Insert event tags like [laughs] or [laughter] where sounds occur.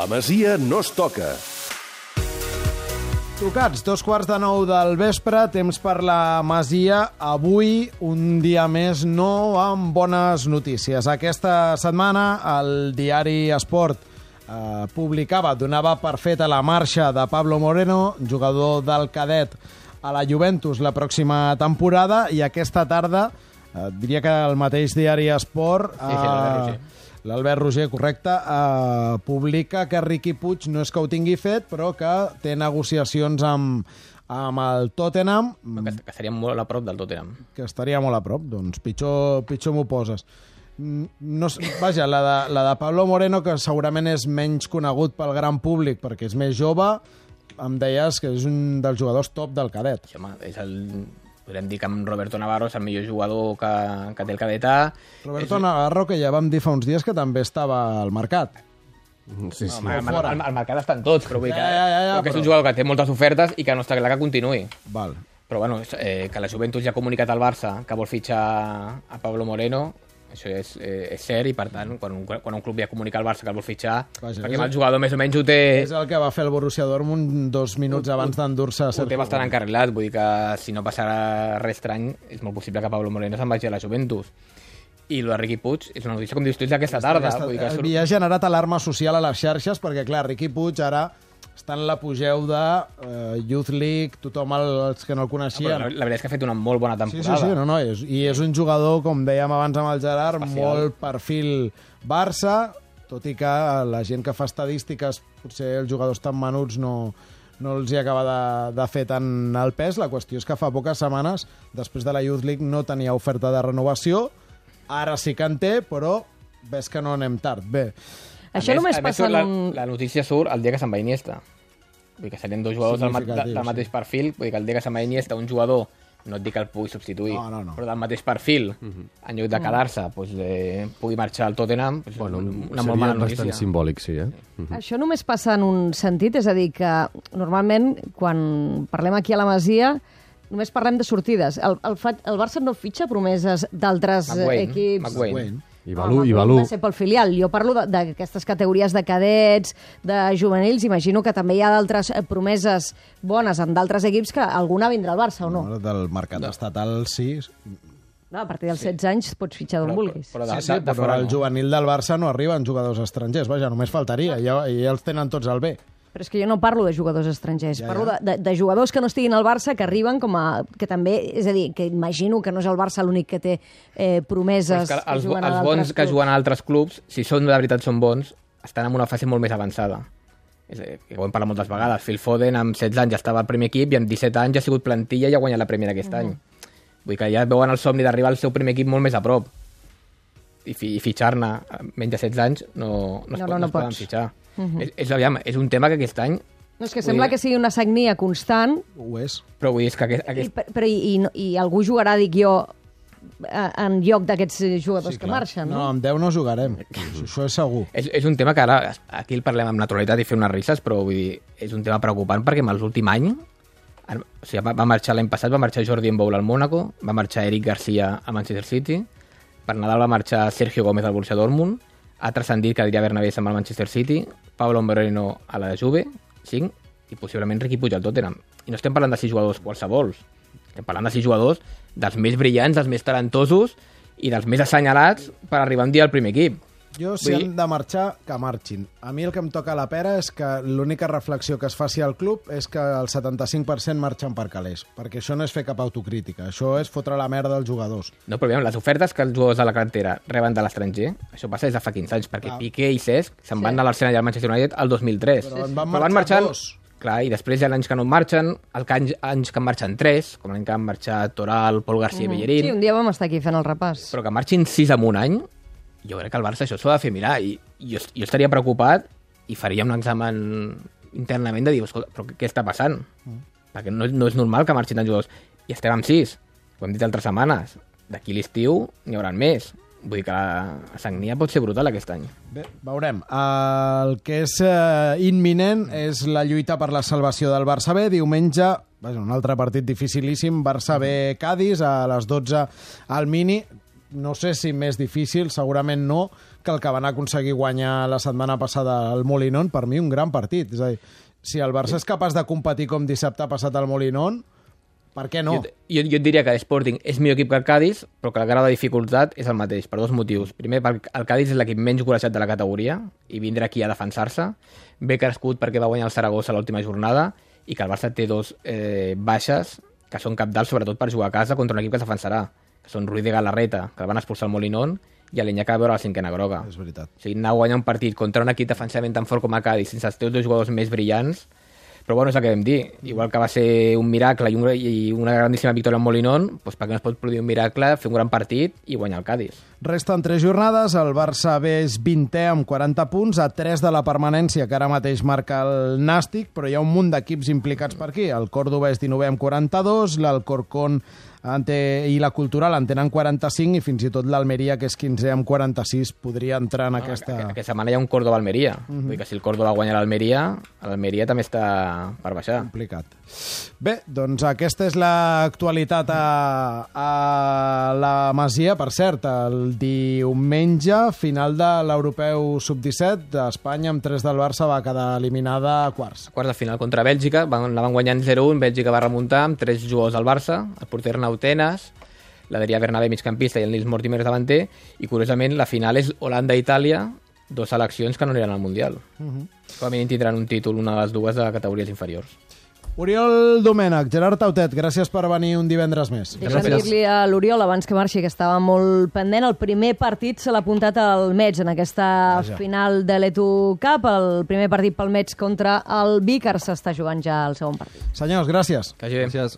La Masia no es toca. Tocats, dos quarts de nou del vespre, temps per la Masia. Avui, un dia més, no amb bones notícies. Aquesta setmana, el diari Esport eh, publicava, donava per feta la marxa de Pablo Moreno, jugador del cadet a la Juventus la pròxima temporada, i aquesta tarda, eh, diria que el mateix diari Esport... Sí, sí, l'Albert Roger. Correcte, eh, publica que Riqui Puig no és que ho tingui fet, però que té negociacions amb, amb el Tottenham, Que, que estaria molt a prop del Tottenham. que estaria molt a prop, doncs pitjor, pitjor m'ho poses. Mm, No, vaja, la de, la de Pablo Moreno, que segurament és menys conegut pel gran públic perquè és més jove, em deies que és un dels jugadors top del cadet. Sí, home, és el, podríem dir que amb Roberto Navarro és el millor jugador que, que té el cadetà. Roberto Navarro, que ja vam dir fa uns dies que també estava al mercat. Sí, sí. Home, el, el, el mercat estan tots, però vull dir que, Ja, ja, ja, ja, però que és un jugador que té moltes ofertes i que no està clar que continuï. Val. Però bueno, és, eh, que la Juventus ja ha comunicat al Barça que vol fitxar a Pablo Moreno, això és, eh, és cert, i per tant, quan un, quan un club ja comunica al Barça que el vol fitxar, Vaja, perquè el jugador més o menys ho té, És el que va fer el Borussia Dortmund dos minuts abans d'endur-se a ho té bastant encarrilat, vull dir que si no passarà res estrany, és molt possible que Pablo Moreno se'n vagi a la Juventus. I lo de Riqui Puig és una notícia, com dius tu, és d'aquesta tarda. Aquesta, vull dir que surt... havia generat alarma social a les xarxes perquè, clar, Riqui Puig ara està en l'apogeu de eh, Youth League, tothom el, els que no el coneixien. la, la veritat és que ha fet una molt bona Sí, temporada. sí, sí, no, no, és, i és un jugador, com dèiem abans amb el Gerard, Especial. molt perfil Barça, tot i que la gent que fa estadístiques, potser els jugadors tan menuts no, no els hi acaba de, de fer tant el pes. La qüestió és que fa poques setmanes, després de la Youth League, no tenia oferta de renovació, ara sí que en té, però ves que no anem tard. Bé, A Això només a passa surt la, en un... la notícia surt el dia que se'n va Iniesta. Vull dir que serien dos jugadors del, del mateix sí. perfil. Vull dir que el dia que se'n va Iniesta, un jugador, no et dic que el pugui substituir, No, no, no. però del mateix perfil, en lloc de quedar-se, doncs, eh, pugui marxar al Tottenham, doncs, Bueno, una seria molt mala bastant notícia. simbòlic, sí, eh? Això només passa en un sentit, és a dir, que normalment quan parlem aquí a la Masia només parlem de sortides. El, el, el Barça no fitxa promeses d'altres equips. McWayne. I Balú, Home, i Balú. Va ser pel filial. Jo parlo de- d'aquestes categories de cadets, de juvenils. Imagino que també hi ha d'altres eh, promeses bones amb d'altres equips que alguna vindrà al Barça o no. no. del mercat estatal sí, no a partir dels 16 anys pots fitxar d'on Però, vulguis. però de, sí, sí, de, de però fora al no. juvenil del Barça no arriben jugadors estrangers. Vaja, només faltaria. Ja, ja els tenen tots al bé. Però és que jo no parlo de jugadors estrangers, Ja, ja, parlo de, de, de jugadors que no estiguin al Barça, que arriben com a... que també, és a dir, que imagino que no és el Barça l'únic que té eh, Però promeses és que els, a els bons que clubs. juguen a altres clubs, si són de veritat són bons, estan en una fase molt més avançada. És a dir, que ho hem parlat moltes vegades. Phil Foden amb 16 anys ja estava al primer equip i amb 17 anys ja ha sigut plantilla i ha guanyat la Premier aquest any. Vull dir que ja veuen el somni d'arribar al seu primer equip molt més a prop. I, fi, i fitxar-ne amb menys de 16 anys no, no, es, No, pot, no, no, no es poden pots. fitxar. és, és, aviam, és un tema que aquest any No, és que sembla dir- que sigui una sagnia constant, Ho és. però vull dir és que aquest, i, aquest, per- però i, i, i algú jugarà, dic jo, en lloc d'aquests eh, jugadors que marxen, No, no? amb 10 no jugarem. [laughs] Això és segur. És, és un tema que ara, aquí el parlem amb naturalitat i fer unes risses, però vull dir, és un tema preocupant perquè en l'últim any, en- o sigui, va, va marxar l'any passat, va marxar Jordi Mboul al Mónaco, va marxar Eric Garcia a Manchester City, per Nadal va marxar Sergio Gómez al Borussia Dortmund, ha transcendit que Adrià Bernabé va al Manchester City, Pablo Moreno a la Juve, 5, i possiblement Riqui Puig al Tottenham. I no estem parlant de sis jugadors qualsevols, estem parlant de sis jugadors dels més brillants, dels més talentosos i dels més assenyalats per arribar un dia al primer equip. Jo, si Vull han de marxar, que marxin. A mi el que em toca la pera és que l'única reflexió que es faci al club és que el 75% marxen per calés, perquè això no és fer cap autocrítica, això és fotre la merda als jugadors. No, però aviam, les ofertes que els jugadors de la cantera reben de l'estranger, això passa des de fa 15 anys, perquè Clar. Piqué i Cesc se'n van anar a l'Arsenal i al Manchester United el 2003. Però en van marxar dos. Clar, i després hi ha anys que no en marxen, el que anys, anys que en marxen tres, com l'any que han marxat Toral, Pol García mm. Bellerín, Sí, un dia vam estar aquí fent el repàs. però que marxin sis en un any, jo crec que el Barça això s'ho ha de fer mirar, i jo, jo estaria preocupat i faria un examen internament de dir, escolta, però què, què està passant? Mm. Perquè no, no és normal que marxin tants jugadors. I estem amb sis, ho hem dit altres setmanes. D'aquí l'estiu n'hi haurà més. Vull dir que la, la sagnia pot ser brutal aquest any. Bé, veurem. El que és eh, imminent és la lluita per la salvació del Barça B. Diumenge, vaja, un altre partit dificilíssim, Barça B-Cádiz, a les 12 al Mini. No sé si més difícil, segurament no, que el que van aconseguir guanyar la setmana passada al Molinón, per mi un gran partit. És a dir, si el Barça és capaç de competir com dissabte passat al Molinón, per què no? Jo, jo, jo et diria que l'Sporting és millor equip que el Cádiz, però que el grau de dificultat és el mateix, per dos motius. Primer, perquè el Cádiz és l'equip menys golejat de la categoria i vindrà aquí a defensar-se. Ve crescut perquè va guanyar el Saragossa l'última jornada i que el Barça té dos eh, baixes que són capdals, sobretot per jugar a casa contra un equip que es defensarà, que són Ruiz de Galarreta, que el van expulsar al Molinón, i a que va veure la cinquena groga. És veritat. O sigui, anar a guanyar un partit contra un equip defensivament tan fort com a Cádiz, sense els teus dos jugadors més brillants, però bueno, és el que vam dir. Igual que va ser un miracle i, un, i una grandíssima victòria al Molinón, doncs per què no es pot produir un miracle, fer un gran partit i guanyar el Cádiz? Resten tres jornades, el Barça B és 20è amb 40 punts, a 3 de la permanència, que ara mateix marca el Nàstic, però hi ha un munt d'equips implicats per aquí. El Córdoba és 19è amb 42, l'Alcorcón Ante, i la Cultural en tenen 45 i fins i tot l'Almeria, que és 15 amb 46, podria entrar en aquesta... Aquesta... Aquesta setmana hi ha un Córdoba-Almeria. Mm -hmm. Vull dir que si el Córdoba guanya l'Almeria, l'Almeria també està per baixar. Complicat. Bé, doncs aquesta és l'actualitat a, a la Masia. Per cert, el diumenge, final de l'Europeu Sub-17, Espanya amb 3 del Barça va quedar eliminada a quarts. Quarts de final contra Bèlgica, van, la van guanyant 0-1, Bèlgica va remuntar amb 3 jugadors al Barça, el porter Nautenes, l'Adrià Bernabé migcampista i el Nils Mortimer davanter, i curiosament la final és Holanda-Itàlia, dues seleccions que no aniran al Mundial. Uh -huh. Com a mínim tindran un títol, una de les dues de categories inferiors. Oriol Domènech, Gerard Tautet, gràcies per venir un divendres més. Deixa'm dir-li a l'Oriol, abans que marxi, que estava molt pendent, el primer partit se l'ha apuntat al Mets en aquesta Vaja. final de l'Etu Cup, el primer partit pel Mets contra el Vícar s'està jugant ja el segon partit. Senyors, gràcies. Que hagi bé. Gràcies.